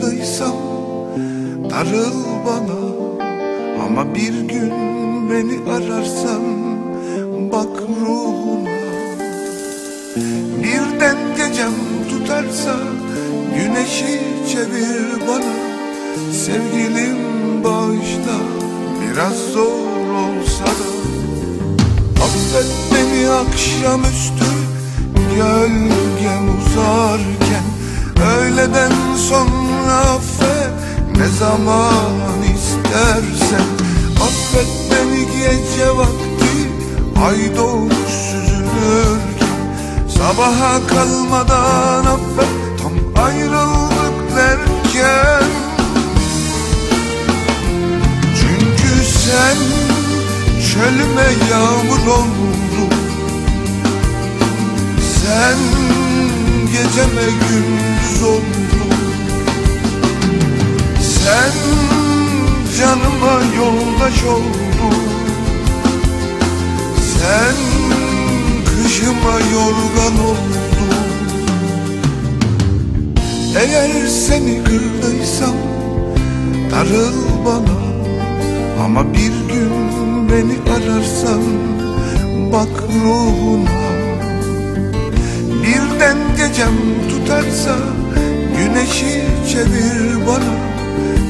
yandıysam Darıl bana. Ama bir gün beni ararsan Bak ruhuma. Birden gecem tutarsa Güneşi çevir bana. Sevgilim zaman istersen. Affet beni gece vakti ay doğmuş süzülürken. Sabaha kalmadan affet tam ayrıldık derken. Çünkü sen çölüme yağmur oldun Sen geceme gündüz oldun canıma yoldaş oldun Sen kışıma yorgan oldun. Eğer seni kırdıysam darıl bana. Ama bir gün beni ararsan bak ruhuna Birden gecem tutarsa güneşi çevir bana.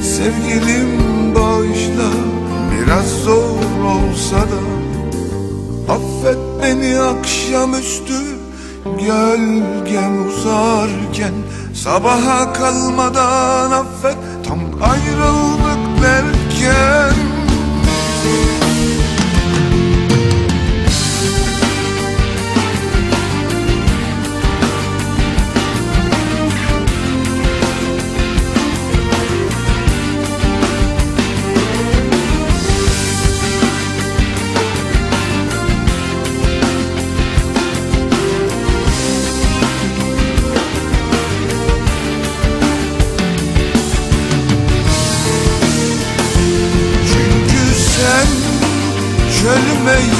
Sevgilim Beni akşamüstü gölgem uzarken Sabaha kalmadan affet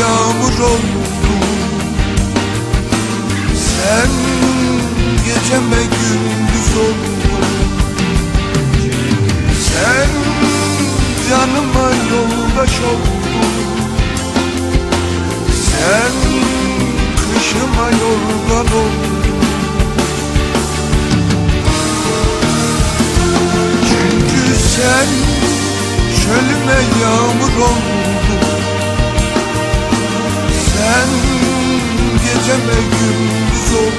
yağmur oldun. Sen geceme gündüz oldun. Sen canıma yoldaş oldun. Sen kışıma yorgan oldun. Çünkü sen çölüme yağmur oldun geceme gündüz oldun